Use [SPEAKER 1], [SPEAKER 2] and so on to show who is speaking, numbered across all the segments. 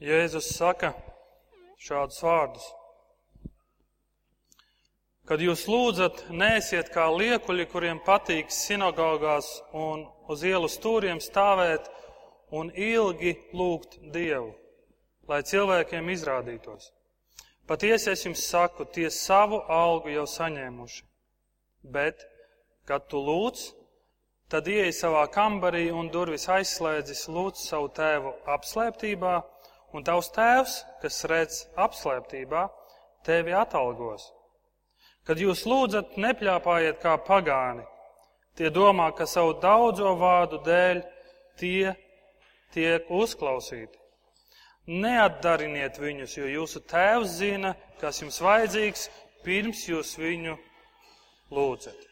[SPEAKER 1] Jēzus saka šādus vārdus. Kad jūs lūdzat, neesiet kā liekuļi, kuriem patīk sinagogās un uz ielu stūriem stāvēt un ilgi lūgt Dievu, lai cilvēkiem izrādītos. Patiesi es jums saku, tie savu algu jau saņēmuši. Bet, kad tu lūdz, tad ieej savā kambarī un durvis aizslēdzis, lūdz savu tēvu apslēptībā, un tavs tēvs, kas redz apslēptībā, tevi atalgos. Kad jūs lūdzat, nepļāpājiet kā pagāni. Tie domā, ka savu daudzo vārdu dēļ tie tiek uzklausīti. Neatdariniet viņus, jo jūsu tēvs zina, kas jums vajadzīgs, pirms jūs viņu lūdzat.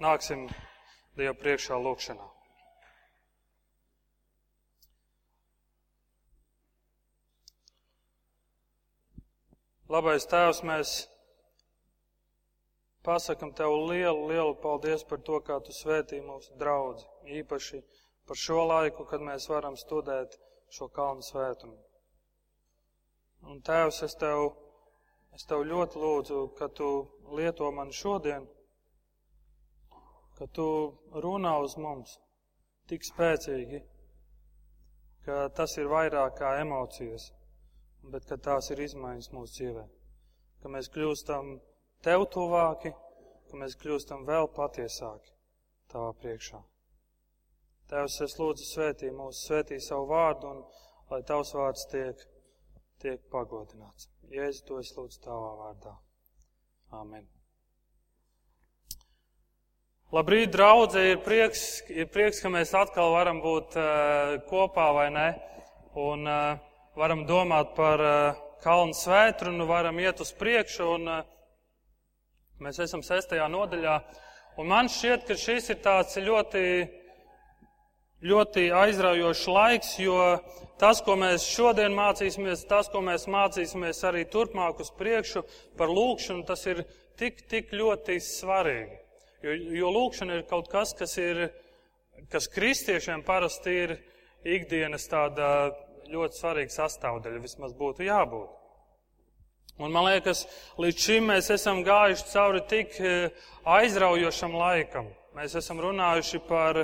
[SPEAKER 1] Nāksim Dievu priekšā lūkšanā. Labais Tēvs, mēs pasakam Tev lielu, lielu paldies par to, kā Tu svētī mūsu draudzi, īpaši par šo laiku, kad mēs varam studēt šo kalnu svētumu. Un Tēvs, es Tev, es Tev ļoti lūdzu, ka Tu lieto mani šodien, ka Tu runā uz mums tik spēcīgi, ka tas ir vairāk kā emocijas, bet ka tās ir izmaiņas mūsu dzīvē. Ka mēs kļūstam tev tuvāki, ka mēs kļūstam vēl patiesāki tavā priekšā. Tēvs, es lūdzu svētī mūsu, svētī savu vārdu un lai tavs vārds tiek, tiek pagodināts. Jēzu, to es lūdzu tavā vārdā. Amen. Labrīt, draudze, ir prieks, ir prieks, ka mēs atkal varam būt uh, kopā, vai ne? Un uh, varam domāt par uh, kalnu svētru, varam iet uz priekšu un uh, Mēs esam sestajā nodaļā, un man šķiet, ka šis ir tāds ļoti, ļoti aizraujošs laiks, jo tas, ko mēs šodien mācīsimies, tas, ko mēs mācīsimies arī turpmāk uz priekšu par lūkšanu, tas ir tik, tik ļoti svarīgi. Jo, jo lūkšana ir kaut kas, kas ir, kas kristiešiem parasti ir ikdienas tāda ļoti svarīga sastāvdaļa, vismaz būtu jābūt. Un man liekas, līdz šim mēs esam gājuši cauri tik eh, aizraujošam laikam. Mēs esam runājuši par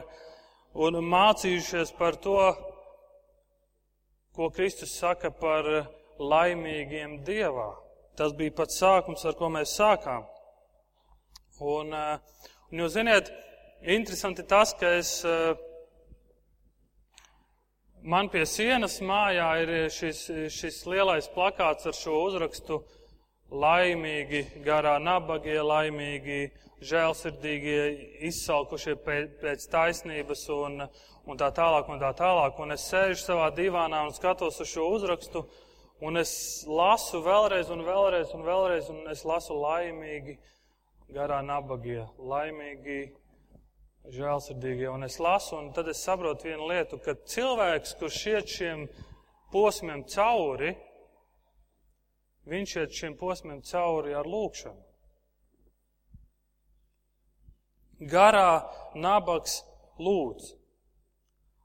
[SPEAKER 1] un mācījušies par to, ko Kristus saka par laimīgiem Dievā. Tas bija pats sākums, ar ko mēs sākām. Un, eh, un jūs ziniet, interesanti tas, ka es eh, Man pie sienas mājā ir šis, šis lielais plakāts ar šo uzrakstu laimīgi, garā nabagie, laimīgi, žēlsirdīgie, izsalkušie pēc, pēc taisnības un, un tā tālāk un tā tālāk. Un es sēžu savā divānā un skatos uz šo uzrakstu un es lasu vēlreiz un vēlreiz un vēlreiz un es lasu laimīgi, garā nabagie, laimīgi, žēlsirdīgie. Un es lasu, un tad es saprotu vienu lietu, ka cilvēks, kurš iet šiem posmiem cauri, viņš iet šiem posmiem cauri ar lūkšanu. Garā nabaks lūdz,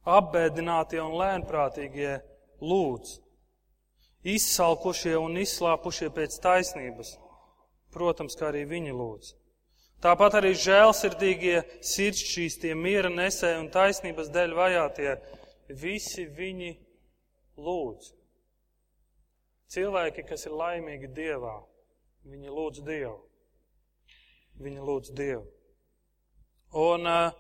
[SPEAKER 1] apbēdinātie un lēnprātīgie lūdz, izsalkušie un izslāpušie pēc taisnības, protams, kā arī viņi lūdz. Tāpat arī žēlsirdīgie, sirdsšķīstie, miera nesēji un taisnības dēļ vajātie, visi viņi lūdz. Cilvēki, kas ir laimīgi Dievā, viņi lūdz Dievu. Viņi lūdz Dievu. Un uh,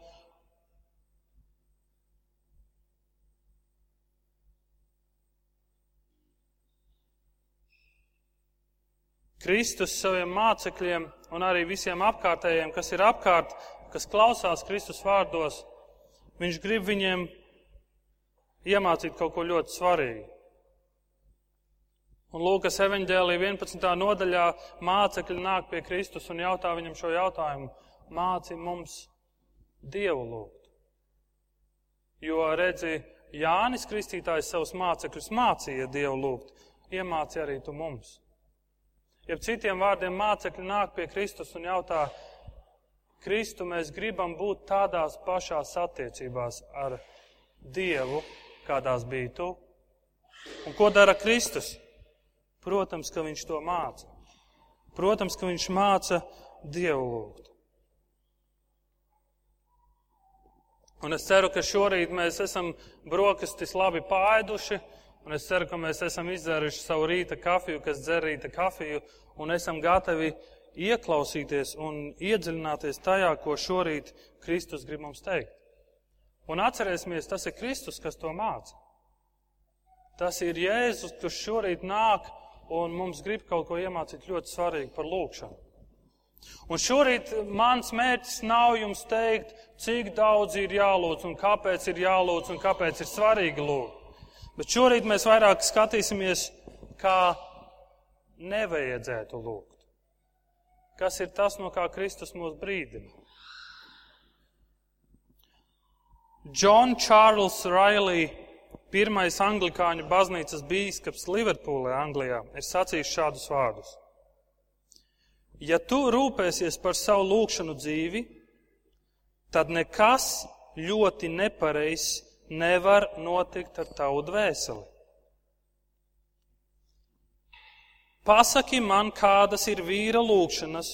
[SPEAKER 1] Kristus saviem mācekļiem un arī visiem apkārtējiem, kas ir apkārt, kas klausās Kristus vārdos, viņš grib viņiem iemācīt kaut ko ļoti svarīgu. Un Lūkas evaņģēlī 11. nodaļā mācekļi nāk pie Kristus un jautā viņam šo jautājumu. Māci mums Dievu lūgt. Jo redzi, Jānis Kristītājs savus mācekļus mācīja Dievu lūgt, iemāci arī tu mums. Ja citiem vārdiem mācekļi nāk pie Kristus un jautā, Kristu mēs gribam būt tādās pašās attiecībās ar Dievu, kādās biji tu. Un ko dara Kristus? Protams, ka viņš to māca. Protams, ka viņš māca Dievu lūgt. Un es ceru, ka šorīt mēs esam brokastis labi pāēduši, un es ceru, ka mēs esam izdzēruši savu rīta kafiju, kas dzer rīta kafiju, un esam gatavi ieklausīties un iedziļināties tajā, ko šorīt Kristus grib mums teikt. Un atcerēsimies, tas ir Kristus, kas to māca. Tas ir Jēzus, kurš šorīt nāk un mums grib kaut ko iemācīt ļoti svarīgu par lūgšanu. Un šorīt mans mērķis nav jums teikt, cik daudz ir jālūdz un kāpēc ir jālūdz un kāpēc ir svarīgi lūgt. Bet šorīt mēs vairāk skatīsimies, kā nevajadzētu lūgt. Kas ir tas, no kā Kristus mūs brīdina? John Charles Riley, pirmais anglikāņu baznīcas bīskaps Liverpūlē, Anglijā, ir sacījis šādus vārdus. Ja tu rūpēsies par savu lūgšanu dzīvi, tad nekas ļoti nepareizs nevar notikt ar tavu dvēseli. Pasaki man, kādas ir vīra lūgšanas,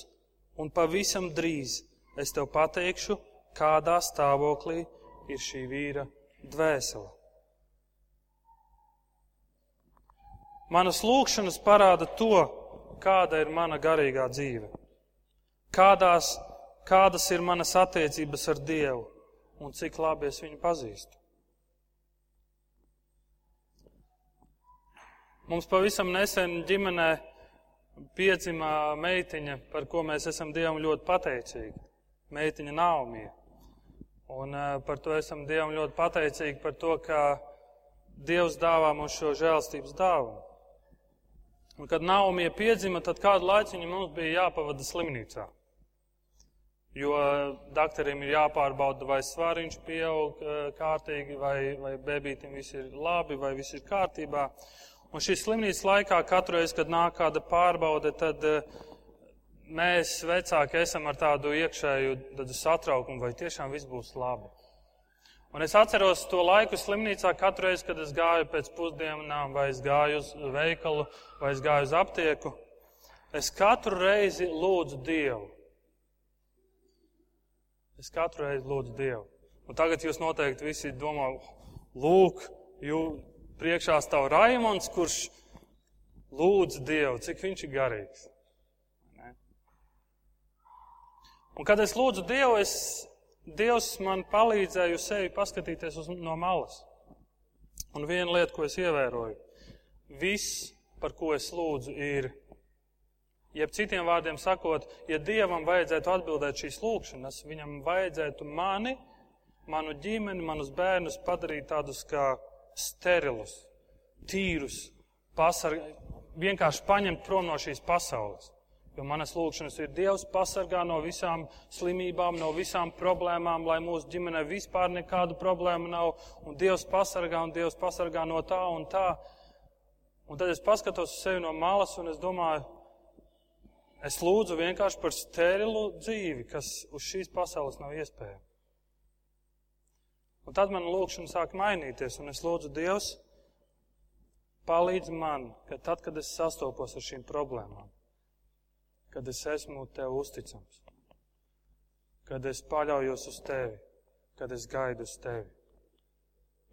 [SPEAKER 1] un pavisam drīz es tev pateikšu, kādā stāvoklī ir šī vīra dvēsele. Manas lūgšanas parāda to, kāda ir mana garīgā dzīve, kādās, kādas ir manas attiecības ar Dievu un cik labi es viņu pazīstu. Mums pavisam nesen ģimenē piedzimā meitiņa, par ko mēs esam Dievam ļoti pateicīgi. Meitiņa Naumija. Un uh, par to esam Dievam ļoti pateicīgi par to, ka Dievs dāvā mums šo žēlstības dāvanu. Un, kad Naumija piedzima, tad kādu laiku mums bija jāpavada slimnīcā. Jo doktoriem ir jāpārbauda, vai svariņš pieaug eh, kārtīgi, vai, vai bebītim viss ir labi, vai viss ir kārtībā. Un šīs slimnīcas laikā katru reizi, kad nāk kāda pārbaude, tad eh, mēs vecāki esam ar tādu iekšēju satraukumu, vai tiešām viss būs labi. Un es atceros to laiku slimnīcā katru reizi, kad es gāju pēc pusdienām, vai es gāju uz veikalu, vai es gāju uz aptieku. Es katru reizi lūdzu Dievu. Es katru reizi lūdzu Dievu. Un tagad jūs noteikti visi domā, lūk, jūs priekšā stāv Raimons, kurš lūdz Dievu, cik viņš ir garīgs. Ne? Un kad es lūdzu Dievu, es Dievs man palīdzēja uz sevi paskatīties uz, no malas. Un viena lieta, ko es ievēroju, viss, par ko es lūdzu, ir, jeb citiem vārdiem sakot, ja Dievam vajadzētu atbildēt šīs lūkšanas, viņam vajadzētu mani, manu ģimeni, manus bērnus padarīt tādus kā sterilus, tīrus, pasarg... vienkārši paņemt prom no šīs pasaules. Jo manas lūkšanas ir Dievs pasargā no visām slimībām, no visām problēmām, lai mūsu ģimenē vispār nekādu problēmu nav. Un Dievs pasargā un Dievs pasargā no tā un tā. Un tad es paskatos uz sevi no malas un es domāju, es lūdzu vienkārši par sterilu dzīvi, kas uz šīs pasaules nav iespējama. Un tad man lūkšana sāk mainīties un es lūdzu Dievs, palīdz man, ka tad, kad es sastopos ar šīm problēmām, kad es esmu tev uzticams, kad es paļaujos uz tevi, kad es gaidu uz tevi.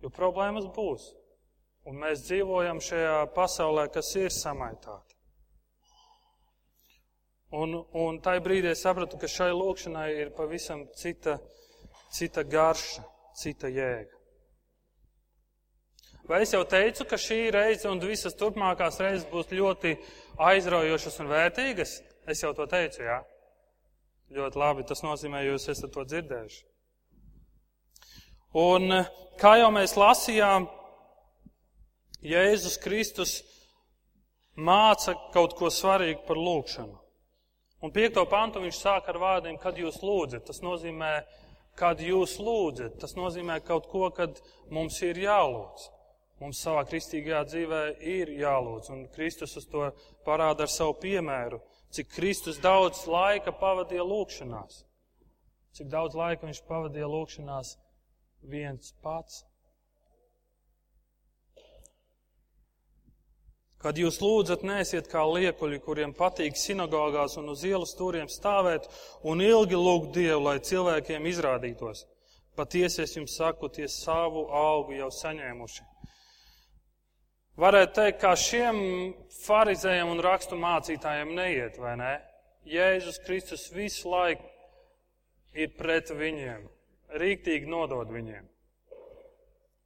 [SPEAKER 1] Jo problēmas būs, un mēs dzīvojam šajā pasaulē, kas ir samaitāta. Un, un tajā brīdī es sapratu, ka šai lūkšanai ir pavisam cita, cita garša, cita jēga. Vai es jau teicu, ka šī reize un visas turpmākās reizes būs ļoti aizraujošas un vērtīgas? Es jau to teicu, jā. Ļoti labi, tas nozīmē, jūs esat to dzirdējuši. Un kā jau mēs lasījām, Jēzus Kristus māca kaut ko svarīgu par lūgšanu. Un piekto pantu viņš sāk ar vārdiem, kad jūs lūdzat. Tas nozīmē, kad jūs lūdzat. Tas nozīmē kaut ko, kad mums ir jālūdz. Mums savā kristīgajā dzīvē ir jālūdz. Un Kristus uz to parāda ar savu piemēru cik Kristus daudz laika pavadīja lūkšanās, cik daudz laika viņš pavadīja lūkšanās viens pats. Kad jūs lūdzat, nesiet kā liekuļi, kuriem patīk sinagogās un uz ielas stūriem stāvēt un ilgi lūgt Dievu, lai cilvēkiem izrādītos. Patiesi es jums saku, tie savu augu jau saņēmuši. Varētu teikt, kā šiem farizējiem un rakstu mācītājiem neiet, vai ne? Jēzus Kristus visu laiku ir pret viņiem, rīktīgi nodod viņiem.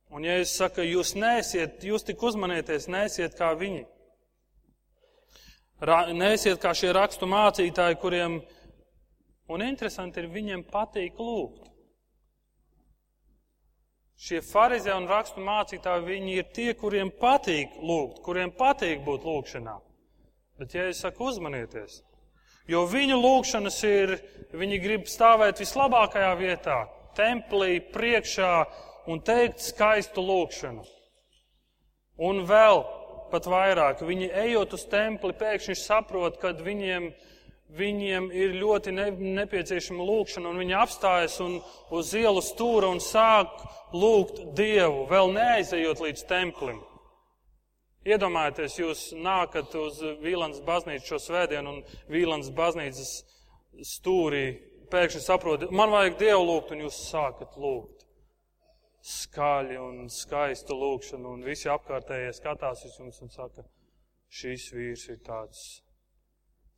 [SPEAKER 1] Un ja es saku, jūs nesiet, jūs tik uzmanieties, nesiet kā viņi. Ra, nesiet kā šie rakstu mācītāji, kuriem, un interesanti ir, viņiem patīk lūgt. Šie farizē un rakstu mācītāji, viņi ir tie, kuriem patīk lūgt, kuriem patīk būt lūgšanā. Bet, ja es saku, uzmanieties, jo viņu lūgšanas ir, viņi grib stāvēt vislabākajā vietā, templī, priekšā, un teikt skaistu lūgšanu. Un vēl pat vairāk, viņi ejot uz templi, pēkšņi saprot, ka viņiem, viņiem ir ļoti ne, nepieciešama lūgšana, un viņi apstājas un uz ielu stūra un sāk lūgt Dievu, vēl neaizejot līdz templim. Iedomājieties, jūs nākat uz Vīlāns baznīcu šo svētdienu un Vīlāns baznīcas stūrī pēkšņi saprotat, man vajag Dievu lūgt, un jūs sākat lūgt skaļi un skaistu lūkšanu, un visi apkārtējie skatās uz jums un saka, šīs vīrs ir tāds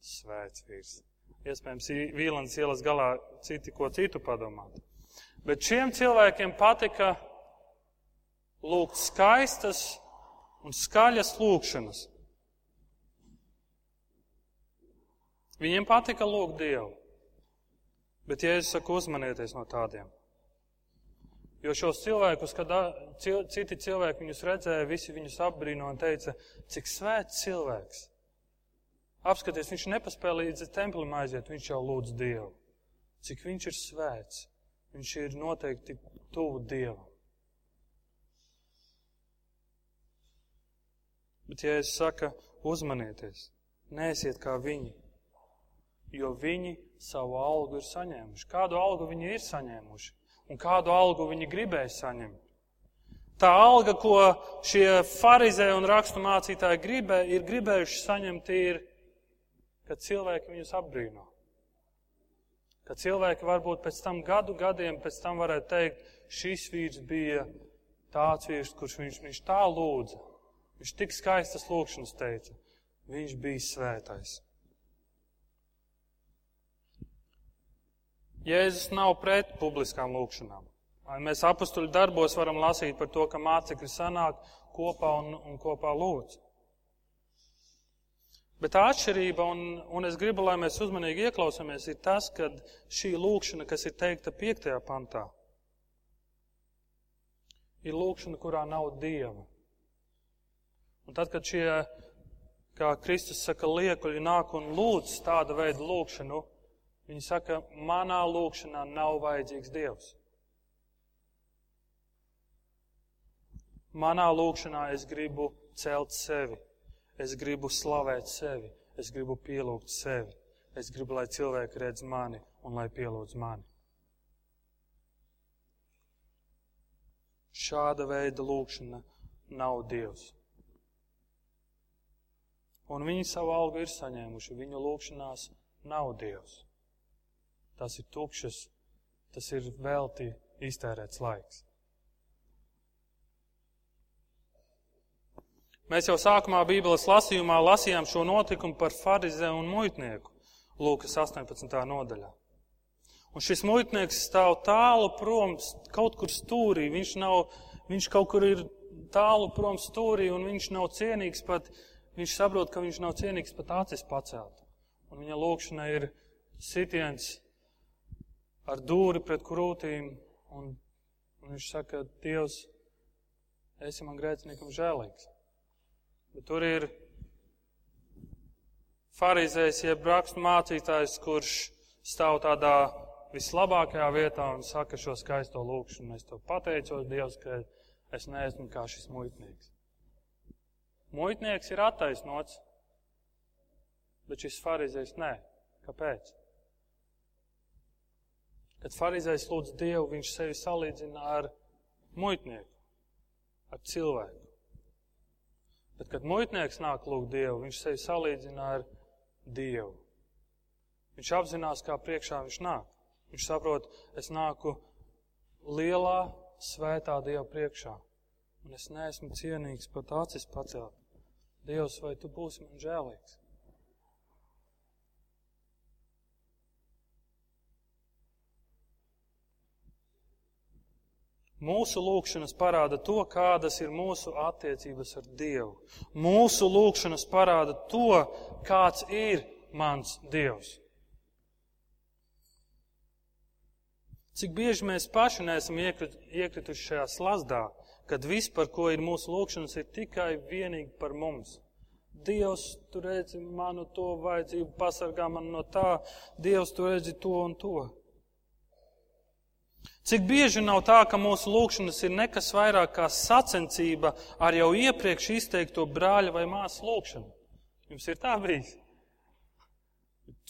[SPEAKER 1] svēts vīrs. Iespējams, Vīlans ielas galā citi ko citu padomāt. Bet šiem cilvēkiem patika lūgt skaistas un skaļas lūkšanas. Viņiem patika lūgt Dievu. Bet, ja es saku, uzmanieties no tādiem. Jo šos cilvēkus, kad citi cilvēki viņus redzēja, visi viņus apbrīno un teica, cik svēts cilvēks. Apskaties, viņš nepaspēja līdz templim aiziet, viņš jau lūdz Dievu. Cik viņš ir svēts. Viņš ir noteikti tuvu Dievam. Bet, ja es saku, uzmanieties, neesiet kā viņi, jo viņi savu algu ir saņēmuši. Kādu algu viņi ir saņēmuši? Un kādu algu viņi gribēja saņemt. Tā alga, ko šie farizē un rakstu mācītāji gribē, ir gribējuši saņemt, ir, ka cilvēki viņus apbrīno. Ka cilvēki varbūt pēc tam gadu gadiem, pēc tam varētu teikt, šis vīrs bija tāds vīrs, kurš viņš, viņš tā lūdza. Viņš tik skaistas lūkšanas teica. Viņš bija svētais. Jēzus nav pret publiskām lūkšanām. Mēs apstuļu darbos varam lasīt par to, ka mācekļi sanāk kopā un, un kopā lūdz. Bet tā atšķirība, un, un es gribu, lai mēs uzmanīgi ieklausāmies, ir tas, ka šī lūkšana, kas ir teikta piektajā pantā, ir lūkšana, kurā nav dieva. Un tad, kad šie, kā Kristus saka, liekuļi nāk un lūdz tāda veida lūkšanu, Viņi saka, manā lūkšanā nav vajadzīgs Dievs. Manā lūkšanā es gribu celt sevi, es gribu slavēt sevi, es gribu pielūgt sevi, es gribu, lai cilvēki redz mani un lai pielūdz mani. Šāda veida lūkšana nav Dievs. Un viņi savu algu ir saņēmuši, viņu lūkšanās nav Dievs tās ir tukšas, tas ir velti iztērēts laiks. Mēs jau sākumā Bībeles lasījumā lasījām šo notikumu par farizē un muitnieku Lūkas 18. nodaļā. Un šis muitnieks stāv tālu prom, kaut kur stūrī. Viņš, nav, viņš kaut kur ir tālu prom stūrī, un viņš nav cienīgs pat, viņš saprot, ka viņš nav cienīgs pat acis pacelt. Un viņa lūkšana ir sitiens ar dūri pret krūtīm, un, un viņš saka, Dievs, esi man grēciniekam žēlīgs. Bet tur ir farizējs, jeb rakstu mācītājs, kurš stāv tādā vislabākajā vietā un saka šo skaisto lūkšanu. Es to pateicos Dievs, ka es neesmu kā šis muitnieks. Muitnieks ir attaisnots, bet šis farizējs nē. Kāpēc? Kad farizējs lūdz Dievu, viņš sevi salīdzina ar muitnieku, ar cilvēku. Bet, kad muitnieks nāk lūgt Dievu, viņš sevi salīdzina ar Dievu. Viņš apzinās, kā priekšā viņš nāk. Viņš saprot, es nāku lielā, svētā Dieva priekšā, un es neesmu cienīgs pat acis pacelt. Dievs, vai tu būsi man žēlīgs? Mūsu lūkšanas parāda to, kādas ir mūsu attiecības ar Dievu. Mūsu lūkšanas parāda to, kāds ir mans Dievs. Cik bieži mēs paši neesam iekrit, iekrituši šajā slazdā, kad viss, par ko ir mūsu lūkšanas, ir tikai vienīgi par mums. Dievs, tu redzi manu to vajadzību, pasargā man no tā, Dievs, tu redzi to un to. Cik bieži nav tā, ka mūsu lūkšanas ir nekas vairāk kā sacensība ar jau iepriekš izteikto brāļa vai māsas lūkšanu? Jums ir tā bijis?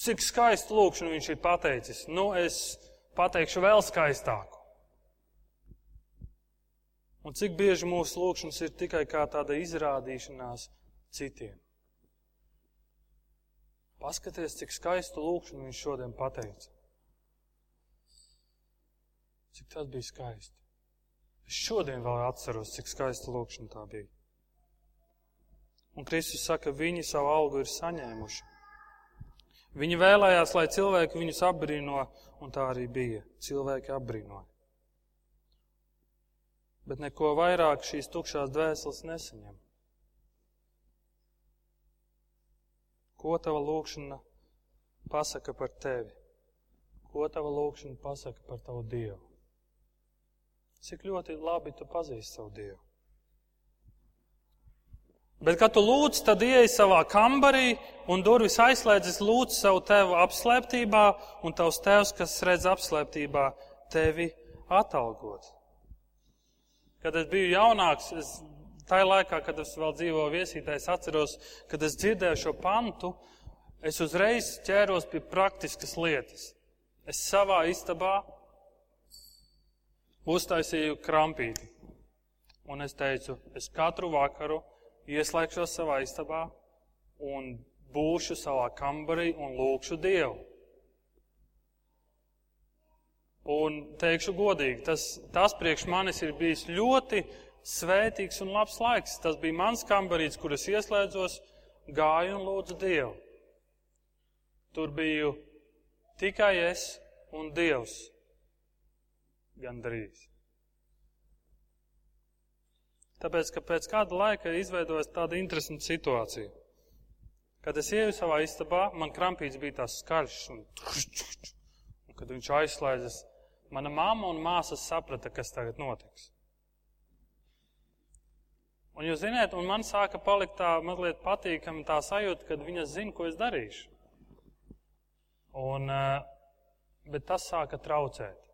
[SPEAKER 1] Cik skaistu lūkšanu viņš ir pateicis? Nu, es pateikšu vēl skaistāku. Un cik bieži mūsu lūkšanas ir tikai kā tāda izrādīšanās citiem? Paskaties, cik skaistu lūkšanu viņš šodien pateica. Cik tas bija skaisti. Es šodien vēl atceros, cik skaista lūkšana tā bija. Un Kristus saka, viņi savu algu ir saņēmuši. Viņi vēlējās, lai cilvēki viņus apbrīno, un tā arī bija. Cilvēki apbrīnoja. Bet neko vairāk šīs tukšās dvēseles nesaņem. Ko tava lūkšana pasaka par tevi? Ko tava lūkšana pasaka par tavu Dievu? Cik ļoti labi tu pazīsti savu Dievu. Bet, kad tu lūdz, tad ieej savā kambarī un durvis aizslēdzas, lūdz savu tevu apslēptībā, un tavs tevs, kas redz apslēptībā, tevi atalgot. Kad es biju jaunāks, es, tajā laikā, kad es vēl dzīvoju viesītē, es atceros, kad es dzirdēju šo pantu, es uzreiz ķēros pie praktiskas lietas. Es savā istabā uztaisīju krampīti. Un es teicu, es katru vakaru ieslēgšos savā istabā un būšu savā kambarī un lūkšu Dievu. Un teikšu godīgi, tas, tas priekš manis ir bijis ļoti svētīgs un labs laiks. Tas bija mans kambarīts, kur es ieslēdzos, gāju un lūdzu Dievu. Tur biju tikai es un Dievs gandrīz. Tāpēc, ka pēc kāda laika izveidojas tāda interesanta situācija. Kad es ieju savā istabā, man krampīts bija tās skaļš, un, un kad viņš aizslēdzas, mana mamma un māsas saprata, kas tagad notiks. Un jūs zināt, un man sāka palikt tā mazliet patīkami tā sajūta, kad viņas zina, ko es darīšu. Un, eh, bet tas sāka traucēt.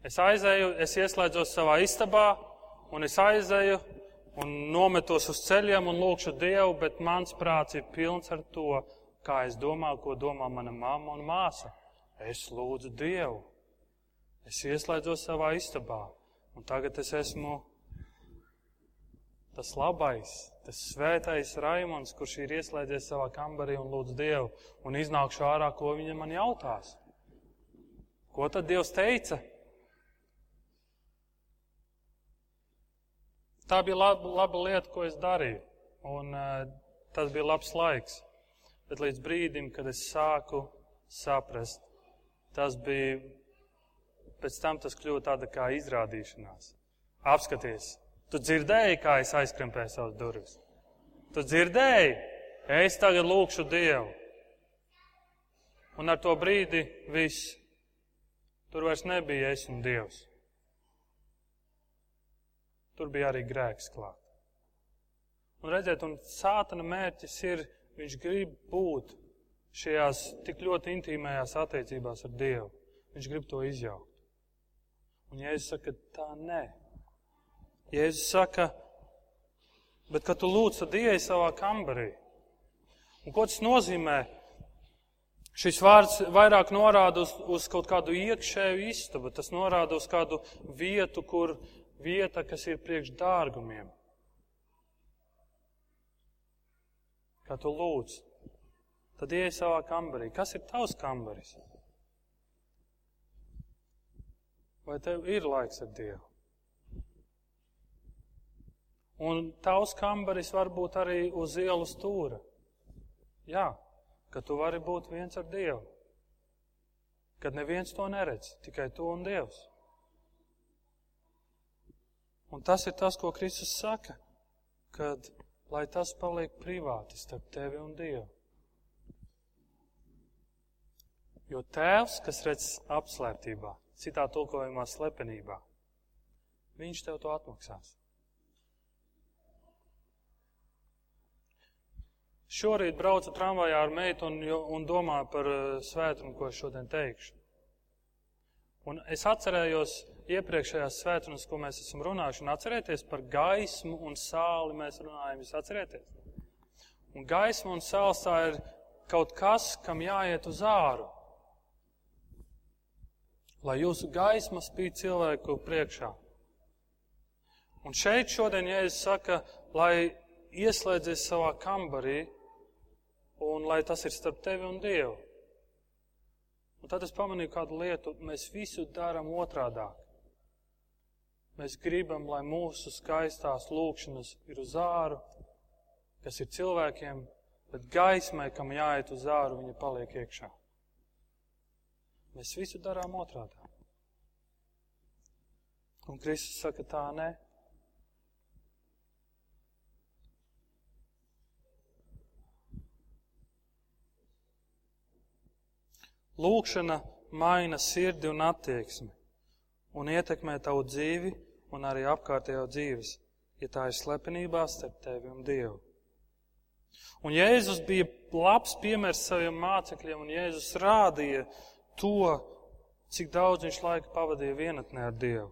[SPEAKER 1] Es aizēju, es ieslēdzos savā istabā, un es aizēju un nometos uz ceļiem un lūkšu Dievu, bet mans prāts ir pilns ar to, kā es domāju, ko domā mana mamma un māsa. Es lūdzu Dievu. Es ieslēdzos savā istabā, un tagad es esmu tas labais, tas svētais Raimons, kurš ir ieslēdzies savā kambarī un lūdz Dievu, un iznākšu ārā, ko viņa man jautās. Ko tad Dievs teica? Tā bija laba, laba lieta, ko es darīju. Un uh, tas bija labs laiks. Bet līdz brīdim, kad es sāku saprast, tas bija, pēc tam tas kļuva tāda kā izrādīšanās. Apskaties, tu dzirdēji, kā es aizkrempēju savus durvis. Tu dzirdēji, es tagad lūkšu Dievu. Un ar to brīdi viss. Tur vairs nebija es un Dievs. Tur bija arī grēks klāt. Un redziet, un sātana mērķis ir, viņš grib būt šajās tik ļoti intīmējās attiecībās ar Dievu. Viņš grib to izjaukt. Un Jēzus saka, tā nē. Jēzus saka, bet kad tu lūdz, tad ieej savā kambarī. Un ko tas nozīmē? Šis vārds vairāk norāda uz, uz kaut kādu iekšēju istabu, tas norāda uz kādu vietu, kur vieta, kas ir priekš dārgumiem. kā tu lūdz, tad ieej savā kambarī. Kas ir tavs kambaris? Vai tev ir laiks ar Dievu? Un tavs kambaris var būt arī uz ielas stūra. Jā, ka tu vari būt viens ar Dievu. Kad neviens to neredz, tikai tu un Dievs. Un tas ir tas, ko Kristus saka, kad lai tas paliek privāti starp tevi un Dievu. Jo tēvs, kas redz apslēptībā, citā tulkojumā slepenībā, viņš tev to atmaksās. Šorīt braucu tramvajā ar meitu un, un domāju par uh, svētrumu, ko es šodien teikšu. Un es atcerējos iepriekšējās svētdienas, ko mēs esam runājuši, un atcerieties par gaismu un sāli mēs runājam, jūs atcerieties? Un gaisma un sāls tā ir kaut kas, kam jāiet uz āru. Lai jūsu gaisma spīd cilvēku priekšā. Un šeit šodien Jēzus saka, lai ieslēdzies savā kambarī un lai tas ir starp tevi un Dievu. Un tad es pamanīju kādu lietu, mēs visu darām otrādāk. Mēs gribam, lai mūsu skaistās lūkšanas ir uz āru, kas ir cilvēkiem, bet gaismai, kam jāiet uz āru, viņa paliek iekšā. Mēs visu darām otrādā. Un Kristus saka, tā nē. Lūkšana maina sirdi un attieksmi un ietekmē tavu dzīvi un arī apkārtējo dzīves, ja tā ir slepenībā starp tevi un Dievu. Un Jēzus bija labs piemērs saviem mācekļiem, un Jēzus rādīja to, cik daudz viņš laika pavadīja vienatnē ar Dievu.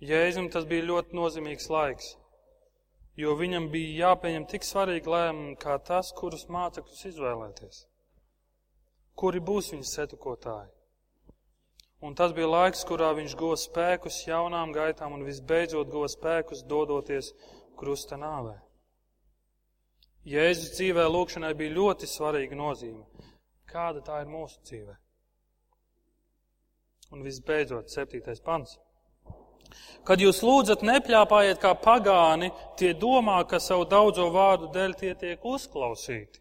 [SPEAKER 1] Jēzum tas bija ļoti nozīmīgs laiks jo viņam bija jāpieņem tik svarīgi lēmumi kā tas, kurus mācekļus izvēlēties. Kuri būs viņa setukotāji? Un tas bija laiks, kurā viņš guva spēkus jaunām gaitām un visbeidzot guva spēkus dodoties krusta nāvē. Jēzus dzīvē lūkšanai bija ļoti svarīga nozīme. Kāda tā ir mūsu dzīvē? Un visbeidzot, septītais pants. Kad jūs lūdzat, nepļāpājiet kā pagāni, tie domā, ka savu daudzo vārdu dēļ tie tiek uzklausīti.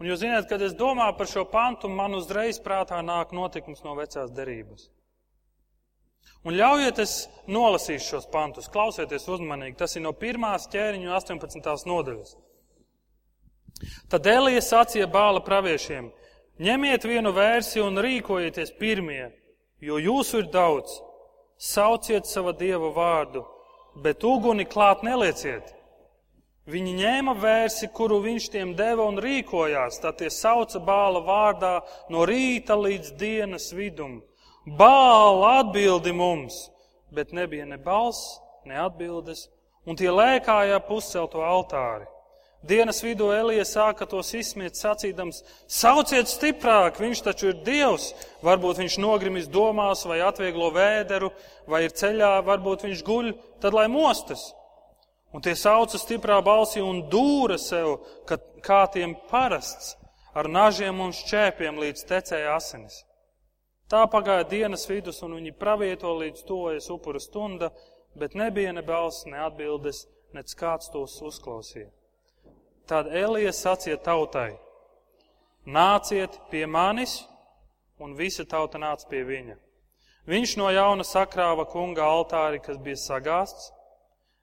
[SPEAKER 1] Un jūs zināt, kad es domāju par šo pantu, man uzreiz prātā nāk notikums no vecās derības. Un ļaujiet, es nolasīšu šos pantus, klausieties uzmanīgi. Tas ir no pirmās ķēriņu 18. nodaļas. Tad Elija sacīja bāla praviešiem: ņemiet vienu vērsi un rīkojieties pirmie, jo jūsu ir daudz. Sauciet sava dieva vārdu, bet uguni klāt nelieciet. Viņi ņēma vērsi, kuru viņš tiem deva un rīkojās, tad tie sauca bāla vārdā no rīta līdz dienas vidum. Bāla atbildi mums, bet nebija ne balss, ne atbildes, un tie lēkāja puscelto altāri. Dienas vidū Elija sāka tos izsmiet, sacīdams: Sauciet stiprāk, viņš taču ir Dievs! Varbūt viņš nogrimis domās, vai atvieglo vēderu, vai ir ceļā, varbūt viņš guļ, tad lai mostas. Un tie sauca stiprā balsī un dūra sev, ka, kā tiem parasts, ar nažiem un šķēpiem līdz tecēja asinis. Tā pagāja dienas vidus, un viņi pravieto līdz tojas upura stunda, bet nebija ne balss, ne atbildes, nec kāds tos uzklausīja. Tad Elija sacīja tautai: Nāciet pie manis, un visa tauta nāca pie viņa. Viņš no jauna sakrāva kunga altāri, kas bija sagāsts.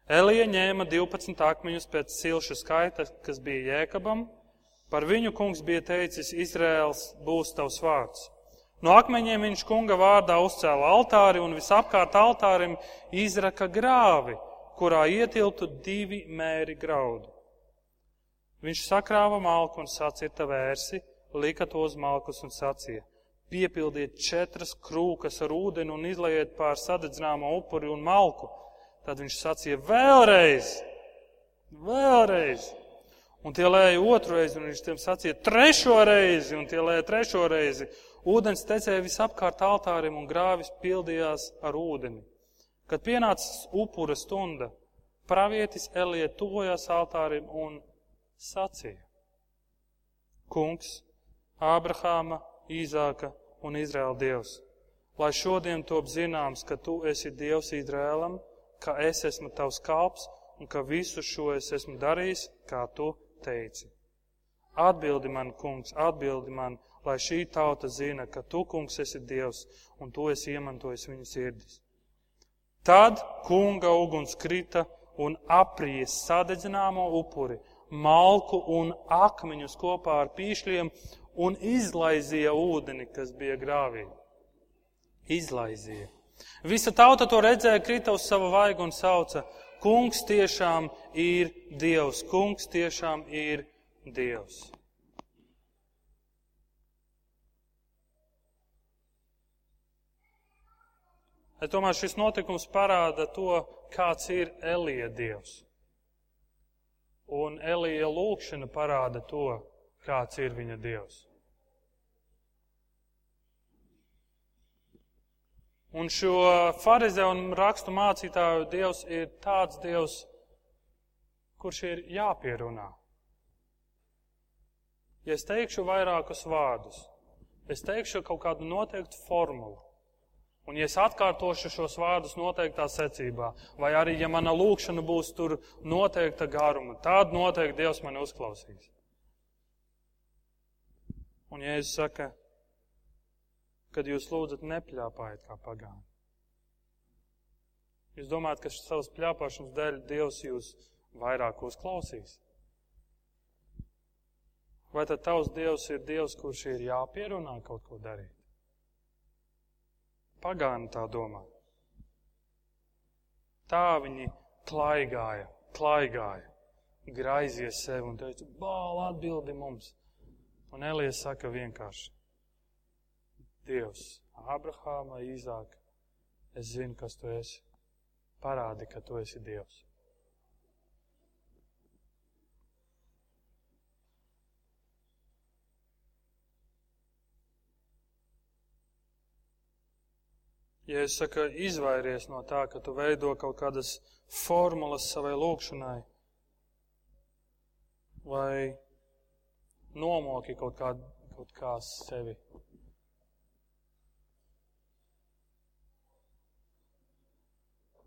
[SPEAKER 1] Elija ņēma 12 akmeņus pēc silša skaita, kas bija jēkabam. Par viņu kungs bija teicis: Izraels būs tavs vārds. No akmeņiem viņš kunga vārdā uzcēla altāri un visapkārt altārim izraka grāvi, kurā ietilptu divi mēri graudu. Viņš sakrāva malku un sacīja vērsi, lika to uz malkus un sacīja: Piepildiet četras krūkas ar ūdeni un izlaiet pār sadedzināmo upuri un malku. Tad viņš sacīja: Vēlreiz! Vēlreiz! Un tie lēja otru reizi, un viņš tiem sacīja trešo reizi, un tie lēja trešo reizi. Ūdens tecēja visapkārt altārim, un grāvis pildījās ar ūdeni. Kad pienāca upura stunda, pravietis Elija tuvojās altārim un sacīja: Kungs, Ābrahāma, Īzāka un Izraēla Dievs, lai šodien top zināms, ka tu esi Dievs Izraēlam, ka es esmu tavs kalps un ka visu šo es esmu darījis, kā tu teici. Atbildi man, kungs, atbildi man, lai šī tauta zina, ka tu, kungs, esi Dievs un tu esi iemantojis viņu sirdis. Tad kunga uguns krita un aprīja sadedzināmo upuri, malku un akmeņus kopā ar pīšļiem un izlaizīja ūdeni, kas bija grāvī. Izlaizīja. Visa tauta to redzēja, krita uz savu vaigu un sauca: Kungs tiešām ir Dievs, Kungs tiešām ir Dievs. Es domāju, šis notikums parāda to, kāds ir Elija Dievs. Un Elija lūkšana parāda to, kāds ir viņa Dievs. Un šo farizē un rakstu mācītāju Dievs ir tāds Dievs, kurš ir jāpierunā. Ja es teikšu vairākus vārdus, es teikšu kaut kādu noteiktu formulu, Un ja es atkārtošu šos vārdus noteiktā secībā, vai arī, ja mana lūkšana būs tur noteikta garuma, tad noteikti Dievs mani uzklausīs. Un Jēzus saka, kad jūs lūdzat, nepļāpājiet kā pagāni. Jūs domājat, ka savas pļāpāšanas dēļ Dievs jūs vairāk uzklausīs? Vai tad tavs Dievs ir Dievs, kurš ir jāpierunā kaut ko darīt? Pagāni tā domā. Tā viņi klaigāja, klaigāja, graizies sev un teica, bāl atbildi mums. Un Elijas saka vienkārši, Dievs, Abrahāma, Īzāka, es zinu, kas tu esi. Parādi, ka tu esi Dievs. Ja es saku, izvairies no tā, ka tu veido kaut kādas formulas savai lūkšanai, vai nomoki kaut kā, kaut kā sevi.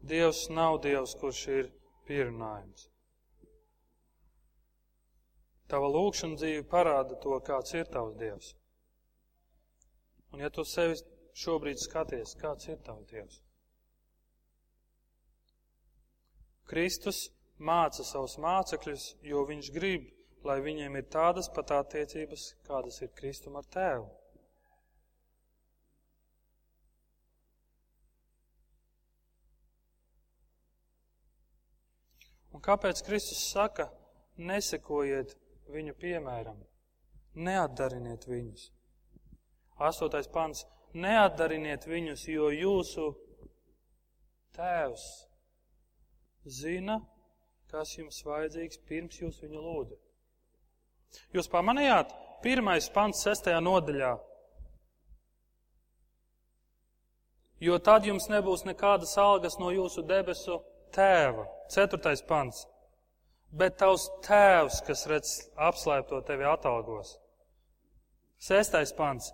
[SPEAKER 1] Dievs nav Dievs, kurš ir pierunājums. Tava lūkšana dzīve parāda to, kāds ir tavs Dievs. Un ja tu sevi šobrīd skaties, kāds ir tavs Dievs. Kristus māca savus mācekļus, jo viņš grib, lai viņiem ir tādas pat attiecības, kādas ir Kristum ar tēvu. Un kāpēc Kristus saka, nesekojiet viņu piemēram, neatdariniet viņus? Astotais pants neatdariniet viņus, jo jūsu tēvs zina, kas jums vajadzīgs pirms jūs viņu lūdzat. Jūs pamanījāt, pirmais pants sestajā nodaļā. Jo tad jums nebūs nekādas algas no jūsu debesu tēva. Ceturtais pants. Bet tavs tēvs, kas redz apslēpto tevi atalgos. Sestais pants.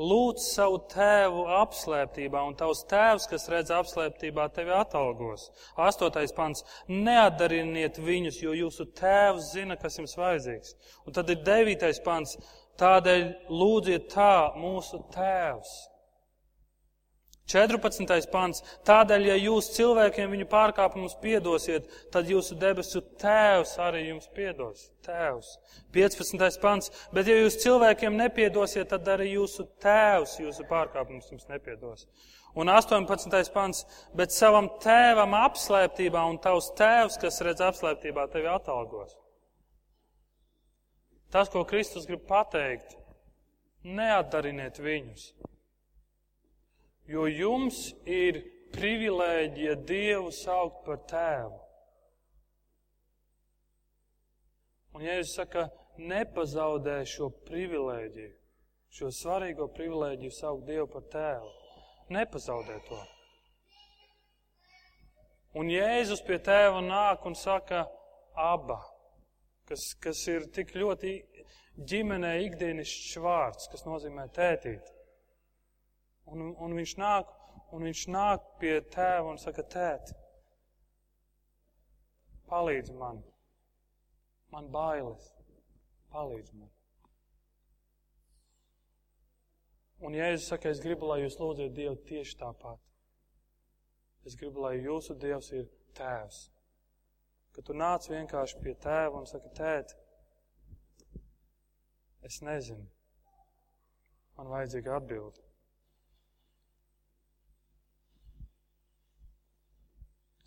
[SPEAKER 1] Lūdz savu tēvu apslēptībā, un tavs tēvs, kas redz apslēptībā, tevi atalgos. Astotais pants. Neatdariniet viņus, jo jūsu tēvs zina, kas jums vajadzīgs. Un tad ir devītais pants. Tādēļ lūdziet tā mūsu tēvs 14. pants. Tādēļ, ja jūs cilvēkiem viņu pārkāpumus piedosiet, tad jūsu debesu tēvs arī jums piedos. Tēvs. 15. pants. Bet ja jūs cilvēkiem nepiedosiet, tad arī jūsu tēvs jūsu pārkāpumus jums nepiedos. Un 18. pants. Bet savam tēvam apslēptībā un tavs tēvs, kas redz apslēptībā, tevi atalgos. Tas, ko Kristus grib pateikt, neatdariniet viņus jo jums ir privilēģija Dievu saukt par tēvu. Un Jēzus saka, nepazaudē šo privilēģiju, šo svarīgo privilēģiju saukt Dievu par tēvu. Nepazaudē to. Un Jēzus pie tēva nāk un saka, aba, kas, kas ir tik ļoti ģimenē ikdienišķs vārds, kas nozīmē tētīt. Un, un, viņš nāk, un viņš nāk pie tēva un saka, tēt, palīdz man, man bailes, palīdz man. Un Jēzus saka, es gribu, lai jūs lūdziet Dievu tieši tāpat. Es gribu, lai jūsu Dievs ir tēvs. Ka tu nāc vienkārši pie tēva un saka, tēt, es nezinu. Man vajadzīga atbilde.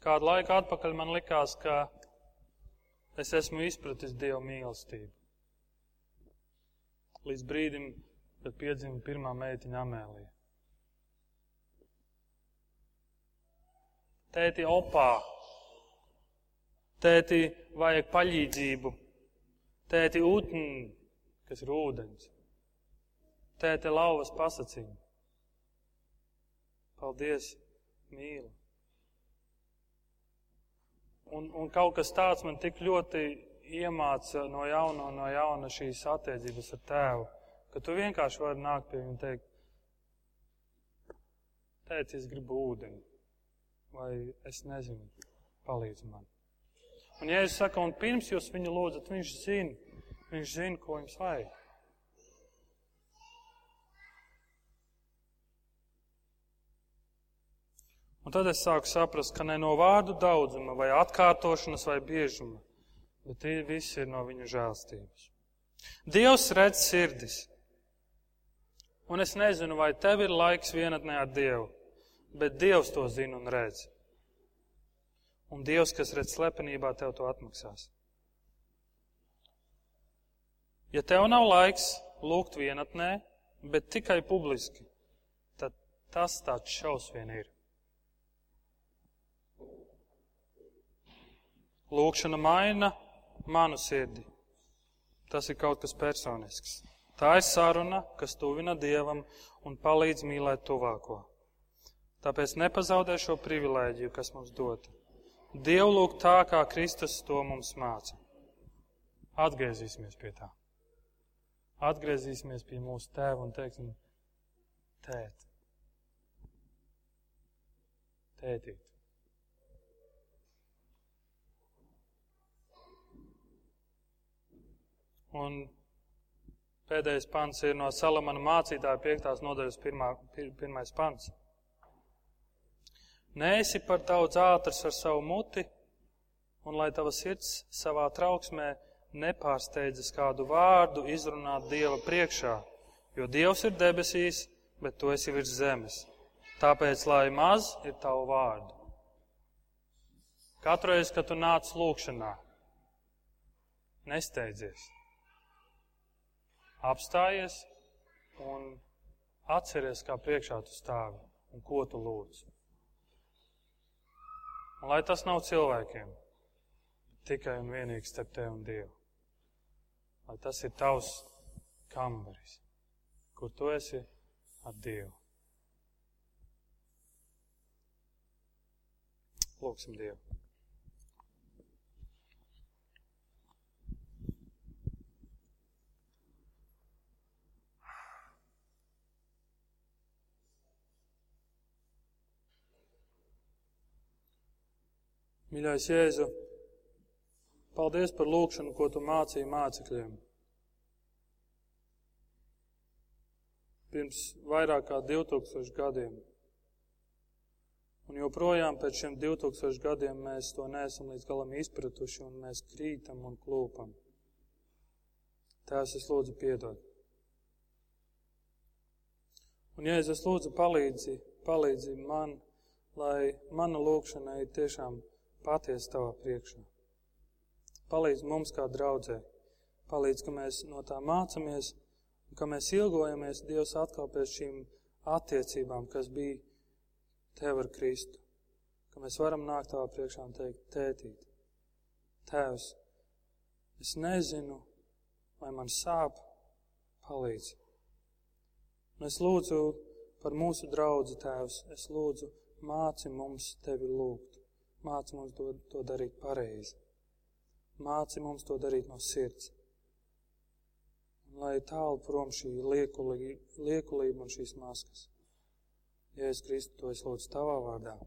[SPEAKER 1] Kādu laiku atpakaļ man likās, ka es esmu izpratis Dievu mīlestību. Līdz brīdim, kad piedzima pirmā meitiņa Amēlija. Tēti opā, tēti vajag paļīdzību, tēti utni, kas ir ūdens, tēti lauvas pasaciņu. Paldies, mīlu. Un, un kaut kas tāds man tik ļoti iemāca no jauna, no jauna šīs attiecības ar tēvu ka tu vienkārši vari nākt pie viņa un teikt, teic, es gribu ūdeni, vai es nezinu, palīdz man. Un ja es saku, un pirms jūs viņu lūdzat, viņš zina, viņš zina, ko jums vajag. Un tad es sāku saprast, ka ne no vārdu daudzuma, vai atkārtošanas, vai biežuma, bet tie visi ir no viņa žēlstības. Dievs redz sirdis. Un es nezinu, vai tev ir laiks vienatnē ar Dievu, bet Dievs to zina un redz. Un Dievs, kas redz slepenībā, tev to atmaksās. Ja tev nav laiks lūgt vienatnē, bet tikai publiski, tad tas tāds šaus vien ir. Lūkšana maina manu sirdi. Tas ir kaut kas personisks. Tā ir saruna, kas tuvina Dievam un palīdz mīlēt tuvāko. Tāpēc nepazaudē šo privilēģiju, kas mums dota. Dievu lūgt tā, kā Kristus to mums māca. Atgriezīsimies pie tā. Atgriezīsimies pie mūsu tēva un teiksim, tēt, tētīt. Un Pēdējais pants ir no Salamana mācītāja piektās nodaļas pirmā, pir, pirmais pants. Nēsi par daudz ātrs ar savu muti, un lai tava sirds savā trauksmē nepārsteidzas kādu vārdu izrunāt Dieva priekšā, jo Dievs ir debesīs, bet tu esi virs zemes. Tāpēc, lai maz ir tavu vārdu. Katru reizi, kad tu nāc lūkšanā, nesteidzies apstājies un atceries, kā priekšā tu stāvi un ko tu lūdz. Un lai tas nav cilvēkiem, tikai un vienīgi starp tevi un Dievu. Lai tas ir tavs kambaris, kur tu esi ar Dievu. Lūksim Dievu. Mīļais Jēzu, paldies par lūkšanu, ko tu mācīji mācekļiem. Pirms vairāk kā 2000 gadiem. Un joprojām pēc šiem 2000 gadiem mēs to neesam līdz galam izpratuši un mēs krītam un klūpam. Tās es lūdzu piedod. Un, es lūdzu palīdzi, palīdzi man, lai mana lūkšana ir tiešām patiesi tavā priekšā. Palīdz mums kā draudzē. Palīdz, ka mēs no tā mācamies un ka mēs ilgojamies Dievs atkal pēc šīm attiecībām, kas bija Tev ar Kristu. Ka mēs varam nākt tavā priekšā un teikt, tētīt, Tēvs, es nezinu, vai man sāp, palīdz. Un es lūdzu par mūsu draudzi, Tēvs, es lūdzu māci mums Tevi lūgt. Māci mums to, to darīt pareizi. Māci mums to darīt no sirds. Un lai tālu prom šī liekulība, un šīs maskas. Ja es Kristu to es lūdzu tavā vārdā.